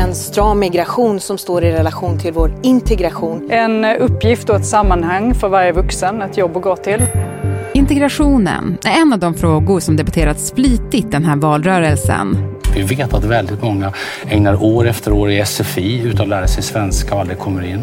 en stram migration som står i relation till vår integration. En uppgift och ett sammanhang för varje vuxen, ett jobb att gå till. Integrationen är en av de frågor som debatterats flitigt den här valrörelsen. Vi vet att väldigt många ägnar år efter år i SFI utan att lära sig svenska och aldrig kommer in.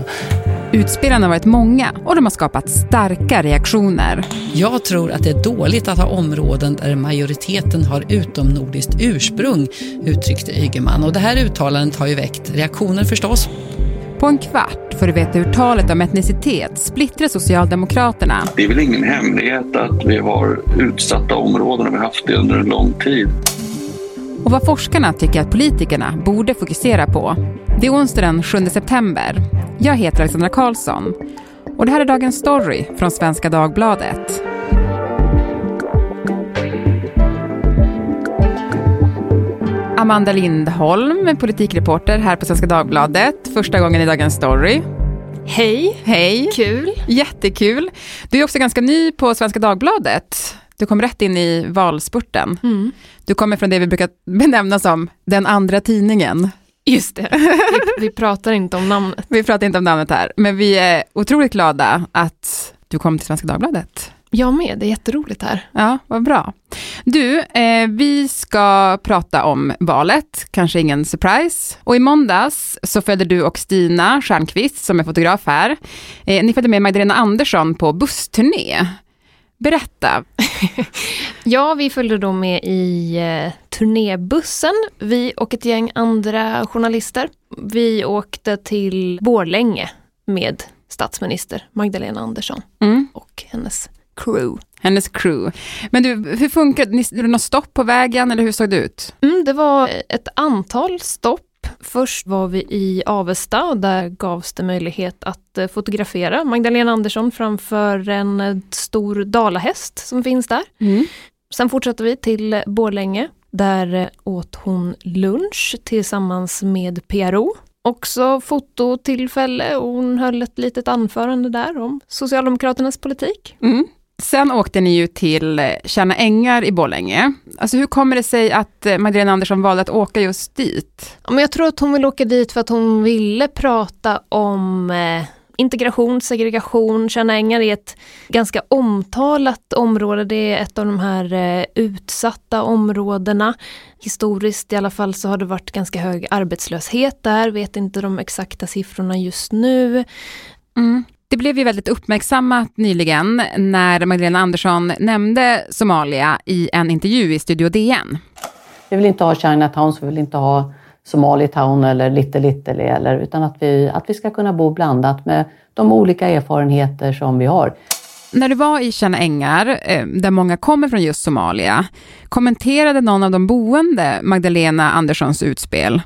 Utspelen har varit många och de har skapat starka reaktioner. Jag tror att det är dåligt att ha områden där majoriteten har utomnordiskt ursprung, uttryckte Ygeman. Och det här uttalandet har ju väckt reaktioner förstås. På en kvart får du veta hur talet om etnicitet splittrar Socialdemokraterna. Det är väl ingen hemlighet att vi har utsatta områden och vi har haft det under en lång tid. Och vad forskarna tycker att politikerna borde fokusera på. Det är onsdag den 7 september. Jag heter Alexandra Karlsson och det här är dagens story från Svenska Dagbladet. Amanda Lindholm, politikreporter här på Svenska Dagbladet. Första gången i Dagens Story. Hej! Hej! Kul! Jättekul. Du är också ganska ny på Svenska Dagbladet. Du kom rätt in i valspurten. Mm. Du kommer från det vi brukar benämna som den andra tidningen. Just det, vi, vi pratar inte om namnet. Vi pratar inte om namnet här, men vi är otroligt glada att du kom till Svenska Dagbladet. Jag med, det är jätteroligt här. Ja, vad bra. Du, eh, vi ska prata om valet, kanske ingen surprise. Och i måndags så följde du och Stina Stjernqvist, som är fotograf här, eh, ni följde med Magdalena Andersson på bussturné. Berätta. ja, vi följde då med i eh, turnébussen, vi och ett gäng andra journalister. Vi åkte till Borlänge med statsminister Magdalena Andersson Mm. och hennes crew. Hennes crew. Men du, hur funkar det? Du något stopp på vägen eller hur såg det ut? Mm, det var ett antal stopp. Först var vi i Avesta och där gavs det möjlighet att eh, fotografera Magdalena Andersson framför en eh, stor dalahäst som finns där. Sen fortsatte vi till Borlänge. Där eh, åt hon lunch tillsammans med PRO. Också fototillfälle och hon höll ett litet anförande där om Socialdemokraternas politik. Mm. Sen åkte ni ju till eh, Tjärna Ängar i Borlänge. Alltså hur kommer det sig att eh, Magdalena Andersson valde att åka just dit? Men jag tror att hon vill åka dit för att hon ville prata om eh, integration, segregation. Tjärna Ängar är ett ganska omtalat område. Det är ett av de här utsatta områdena. Historiskt i alla fall så har det varit ganska hög arbetslöshet där. Vet inte de exakta siffrorna just nu. Mm. Det blev ju väldigt uppmärksammat nyligen när Magdalena Andersson nämnde Somalia i en intervju i Studio DN. Vi vill inte ha Chinatown, vi vill inte ha Somalitown eller Little Little eller utan att vi, att vi ska kunna bo blandat med de olika erfarenheter som vi har. När du var i Tjärna Ängar, eh, där många kommer från just Somalia, kommenterade någon av de boende Magdalena Anderssons utspel?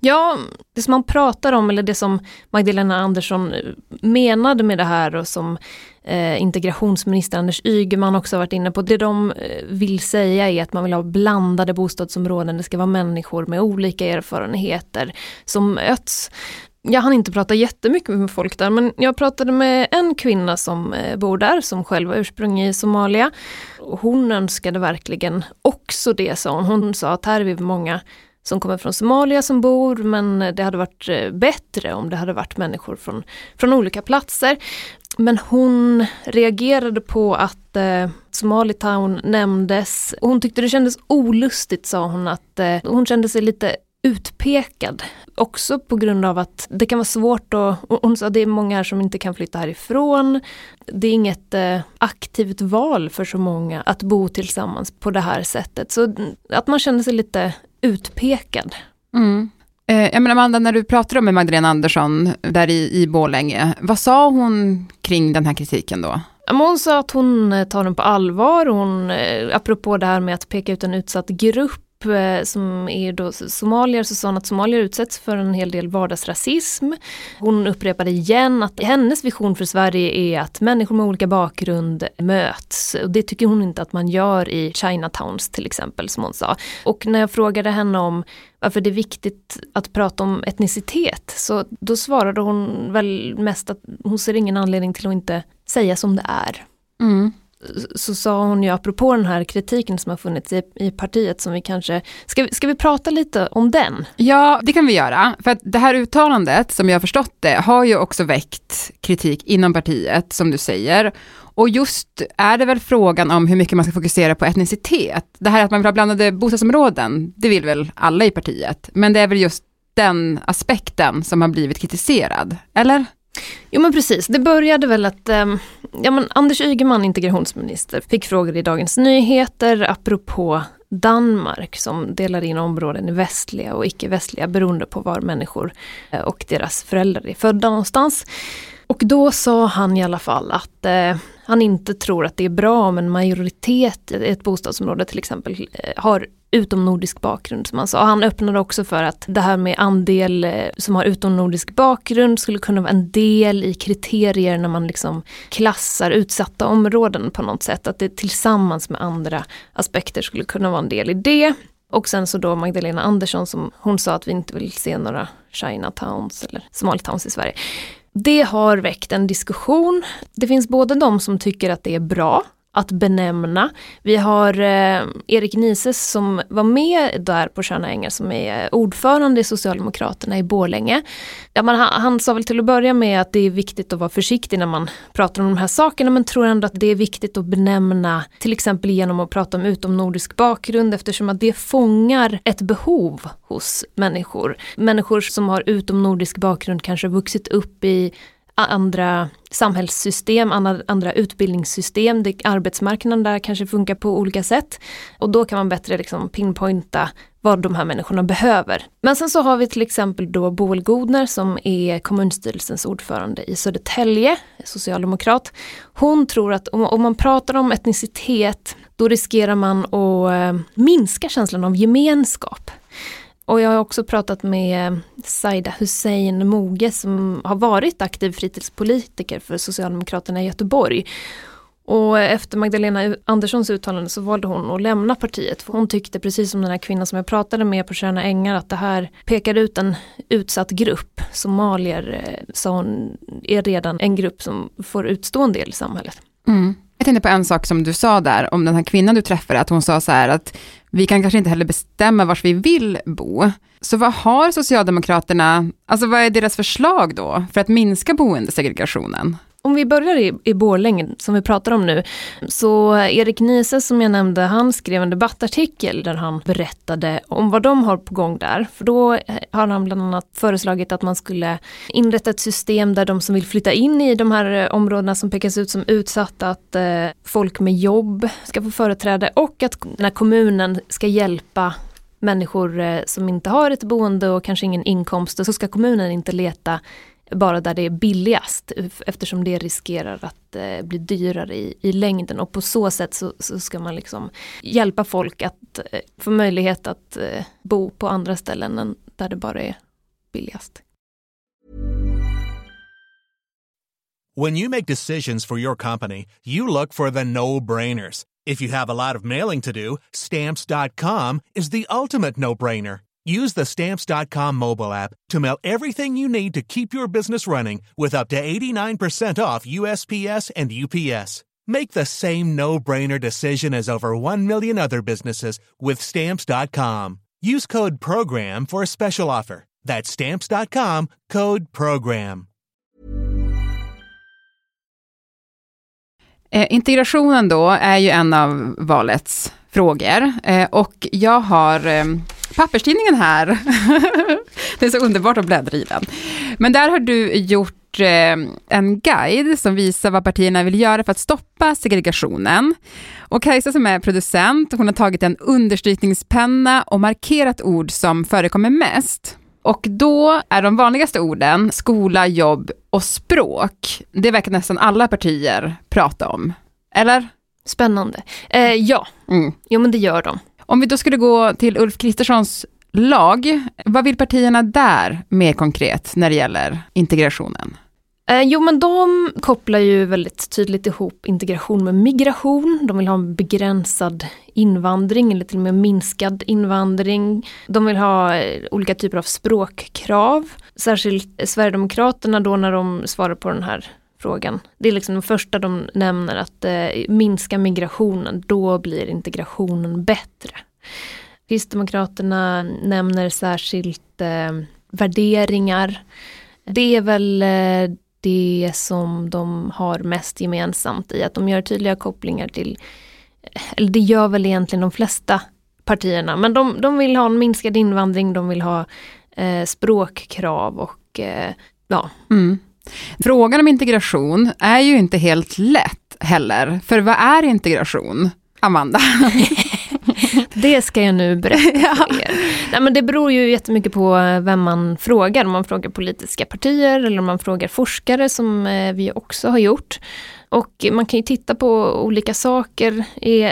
Ja, det som man pratar om eller det som Magdalena Andersson eh, menade med det här och som eh, integrationsminister Anders Ygeman också varit inne på. Det de eh, vill säga är att man vill ha blandade bostadsområden. Det ska vara människor med olika erfarenheter som möts. Jag hann inte prata jättemycket med folk där men jag pratade med en kvinna som eh, bor där som själv har ursprung i Somalia. Hon önskade verkligen också det sa hon. Hon sa att här är vi många som kommer från Somalia som bor men det hade varit eh, bättre om det hade varit människor från, från olika platser. Men hon reagerade på att eh, Somalitown nämndes. Hon tyckte det kändes olustigt sa hon att eh, hon kände sig lite utpekad. Också på grund av att det kan vara svårt att, hon sa att det är många här som inte kan flytta härifrån. Det är inget eh, aktivt val för så många att bo tillsammans på det här sättet. Så att man känner sig lite utpekad. Mm. Eh, jag menar Amanda, när du pratade med Magdalena Andersson där i, i Borlänge, vad sa hon kring den här kritiken då? Hon sa att hon eh, tar den på allvar. Hon, eh, apropå det här med att peka ut en utsatt grupp Eh, som är då somalier, så sa hon att somalier utsätts för en hel del vardagsrasism. Hon upprepade igen att hennes vision för Sverige är att människor med olika bakgrund möts. Och det tycker hon inte att man gör i Chinatowns till exempel, som hon sa. Och när jag frågade henne om varför det är viktigt att prata om etnicitet, så då svarade hon väl mest att hon ser ingen anledning till att inte säga som det är. Mm så sa hon ju apropå den här kritiken som har funnits i, i partiet som vi kanske, ska, ska vi prata lite om den? Ja, det kan vi göra. För att det här uttalandet, som jag har förstått det, har ju också väckt kritik inom partiet, som du säger. Och just är det väl frågan om hur mycket man ska fokusera på etnicitet. Det här att man vill ha blandade bostadsområden, det vill väl alla i partiet. Men det är väl just den aspekten som har blivit kritiserad, eller? Jo men precis, det började väl att eh, ja, men Anders Ygeman, integrationsminister, fick frågor i Dagens Nyheter apropå Danmark som delar in områden i västliga och icke-västliga beroende på var människor eh, och deras föräldrar är födda någonstans. Och då sa han i alla fall att eh, han inte tror att det är bra om en majoritet i ett bostadsområde till exempel eh, har utomnordisk bakgrund som han sa. Han öppnade också för att det här med andel eh, som har utomnordisk bakgrund skulle kunna vara en del i kriterier när man liksom klassar utsatta områden på något sätt. Att det tillsammans med andra aspekter skulle kunna vara en del i det. Och sen så då Magdalena Andersson som hon sa att vi inte vill se några Chinatowns eller Smalltowns i Sverige. Det har väckt en diskussion. Det finns både de som tycker att det är bra att benämna. Vi har eh, Erik Nises som var med där på Tjärna Ängar som är ordförande i Socialdemokraterna i Borlänge. Ja, man, han, han sa väl till att börja med att det är viktigt att vara försiktig när man pratar om de här sakerna men tror ändå att det är viktigt att benämna till exempel genom att prata om utomnordisk bakgrund eftersom att det fångar ett behov hos människor. Människor som har utomnordisk bakgrund kanske vuxit upp i andra samhällssystem, andra, utbildningssystem. Det, arbetsmarknaden där kanske funkar på olika sätt. Och då kan man bättre liksom pinpointa vad de här människorna behöver. Men sen så har vi till exempel då Boel Godner som är kommunstyrelsens ordförande i Södertälje, socialdemokrat. Hon tror att om, man pratar om etnicitet då riskerar man att eh, minska känslan av gemenskap. Och jag har också pratat med eh, Saida Hussein Moge som har varit aktiv fritidspolitiker för Socialdemokraterna i Göteborg. Och efter Magdalena Anderssons uttalande så valde hon att lämna partiet. För hon tyckte precis som den här kvinnan som jag pratade med på Tjärna Ängar att det här pekar ut en utsatt grupp. Somalier eh, sa hon är redan en grupp som får utstå en del i samhället. Mm. Jag tänkte på en sak som du sa där om den här kvinnan du träffade, att hon sa så här att vi kan kanske inte heller bestämma var vi vill bo. Så vad har Socialdemokraterna, alltså vad är deras förslag då för att minska boendesegregationen? Om vi börjar i, i Borlänge, som vi pratar om nu, så Erik Niese som jag nämnde, han skrev en debattartikel där han berättade om vad de har på gång där. För då eh, har han bland annat föreslagit att man skulle inrätta ett system där de som vill flytta in i de här eh, områdena som pekas ut som utsatta, att eh, folk med jobb ska få företräde och att den här kommunen ska hjälpa människor eh, som inte har ett boende och kanske ingen inkomst, så ska kommunen inte leta bara där det är billigast eftersom det riskerar att eh, bli dyrare i, i längden och på så sätt så, så ska man liksom hjälpa folk att eh, få möjlighet att eh, bo på andra ställen än där det bara är billigast. When you make decisions for your company, you look for the no-brainers. If you have a lot of mailing to do, stamps.com is the ultimate no-brainer. Use the Stamps.com mobile app to mail everything you need to keep your business running with up to 89% off USPS and UPS. Make the same no-brainer decision as over 1 million other businesses with Stamps.com. Use code PROGRAM for a special offer. That's Stamps.com, code PROGRAM. Eh, integrationen då är ju en av valets frågor eh, och jag har eh, papperstidningen här. det är så underbart att bläddra i den. Men där har du gjort eh, en guide som visar vad partierna vill göra för att stoppa segregationen. Och Kajsa som är producent, hon har tagit en understrykningspenna och markerat ord som förekommer mest. Och då är de vanligaste orden skola, jobb och språk. Det verkar nästan alla partier prata om. Eller? Spännande. Eh, ja, mm. jo men det gör de. Om vi då skulle gå till Ulf Kristerssons lag, vad vill partierna där mer konkret när det gäller integrationen? Eh, jo men de kopplar ju väldigt tydligt ihop integration med migration. De vill ha en begränsad invandring eller till och med minskad invandring. De vill ha eh, olika typer av språkkrav. Särskilt Sverigedemokraterna då när de svarar på den här frågan. Det är liksom det första de nämner att eh, minska migrationen, då blir integrationen bättre. Kristdemokraterna nämner särskilt eh, värderingar. Det är väl eh, det som de har mest gemensamt i att de gör tydliga kopplingar till, eh, eller det gör väl egentligen de flesta partierna, men de, de vill ha en minskad invandring, de vill ha eh, språkkrav och eh, ja. Mm. Frågan om integration är ju inte helt lätt heller, för vad är integration? Amanda? det ska jag nu berätta för er. Nej, men det beror ju jättemycket på vem man frågar. Om man frågar politiska partier eller om man frågar forskare som eh, vi också har gjort. Och man kan ju titta på olika saker.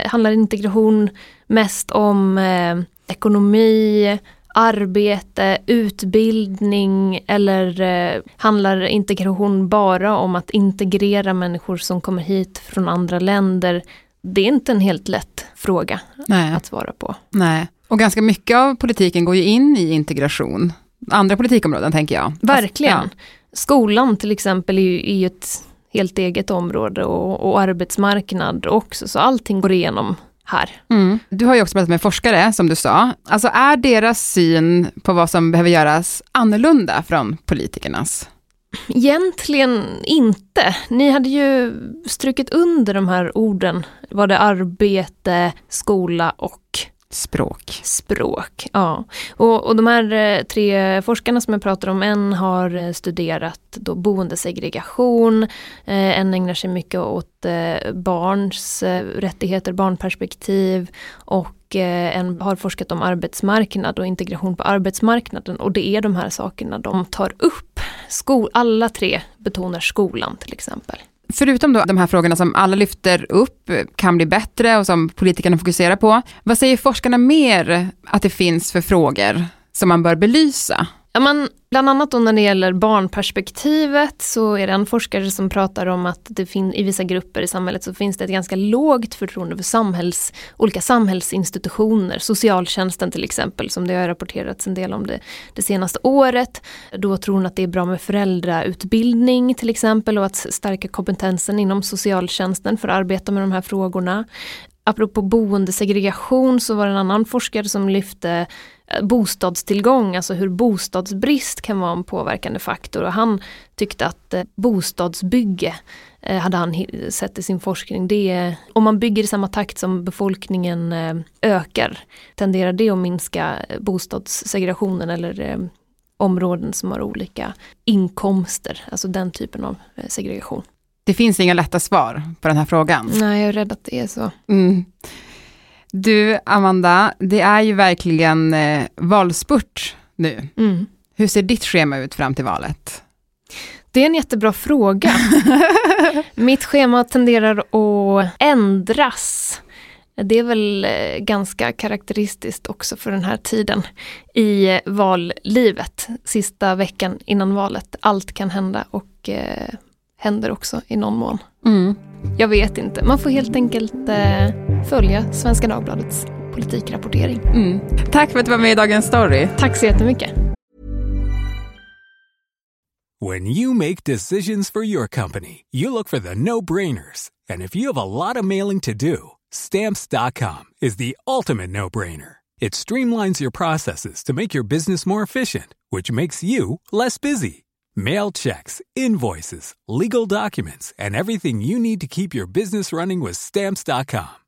handlar integration mest om eh, ekonomi, arbete, utbildning eller eh, handlar integration bara om att integrera människor som kommer hit från andra länder? Det är inte en helt lätt fråga Nej. att svara på. Nej, och ganska mycket av politiken går ju in i integration. Andra politikområden tänker jag. Verkligen. Alltså, ja. Skolan till exempel är ju, är ju ett helt eget område och, och arbetsmarknad också, så allting går igenom här. Mm. Du har ju också pratat med forskare, som du sa. Alltså är deras syn på vad som behöver göras annorlunda från politikernas? Egentligen inte. Ni hade ju strukit under de här orden. Var det arbete, skola och Språk. Språk, ja. Och, och de här eh, tre forskarna som jag pratar om, en har eh, studerat då boendesegregation, eh, en ägnar sig mycket åt barns rättigheter, barnperspektiv och en har forskat om arbetsmarknad och integration på arbetsmarknaden och det är de här sakerna de tar upp. Skol, alla tre betonar skolan till exempel. Förutom då de här frågorna som alla lyfter upp, kan bli bättre och som politikerna fokuserar på, vad säger forskarna mer att det finns för frågor som man bör belysa? Ja, men bland annat då när det gäller barnperspektivet så är det en forskare som pratar om att det fin- i vissa grupper i samhället så finns det ett ganska lågt förtroende för samhälls, olika samhällsinstitutioner, socialtjänsten till exempel som det har rapporterats en del om det, det senaste året. Då tror hon att det är bra med föräldrautbildning till exempel och att stärka kompetensen inom socialtjänsten för att arbeta med de här frågorna. Apropå boendesegregation så var det en annan forskare som lyfte bostadstillgång, alltså hur bostadsbrist kan vara en påverkande faktor. Och han tyckte att eh, bostadsbygge eh, hade han sett i sin forskning. Det är, om man bygger i samma takt som befolkningen ökar tenderar det att minska bostadssegregationen eller områden som har olika inkomster, alltså den typen av segregation. Det finns inga lätta svar på den här frågan. Nej, jag är rädd att det är så. Mm. Du, Amanda, det är ju verkligen eh, valspurt nu. Mm. Hur ser ditt schema ut fram till valet? Det är en jättebra fråga. Mitt schema tenderar att ändras. Det är väl eh, ganska karaktäristiskt också för den här tiden i vallivet. Sista veckan innan valet. Allt kan hända och eh, händer också i någon mån. Mm. Jag vet inte. Man får helt enkelt eh, följa Svenska Dagbladets politikrapportering. Mm. Tack för att du var med i Dagens Story. Tack så jättemycket. When you make decisions for your company, you look for the no-brainers. And if you have a lot of mailing to do, stamps.com is the ultimate no-brainer. It streamlines your processes to make your business more efficient, which makes you less busy. Mail checks, invoices, legal documents, and everything you need to keep your business running with Stamps.com.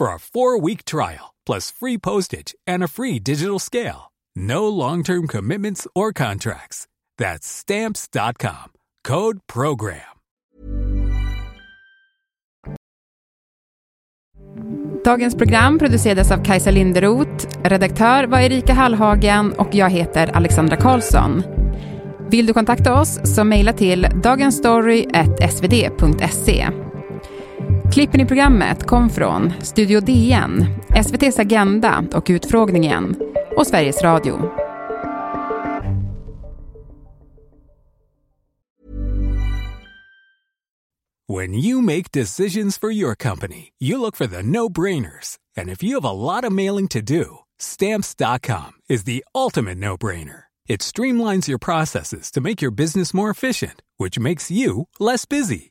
for a four-week trial plus free postage and a free digital scale. No long-term commitments or contracts. That's stamps.com. Code program. Dagens program producerades av Kajsa Linderoth, redaktör var Erika Hallhagen och jag heter Alexandra Karlsson. Vill du kontakta oss så mejla till dagensstory.svd.se. Klippen i programmet kom från Studio DN, SVTs Agenda och Utfrågningen och Sveriges Radio. When you make decisions for your company, you look for the no-brainers. And if you have a lot of mailing to do, stamps.com is the ultimate no-brainer. It streamlines your processes to make your business more efficient, which makes you less busy.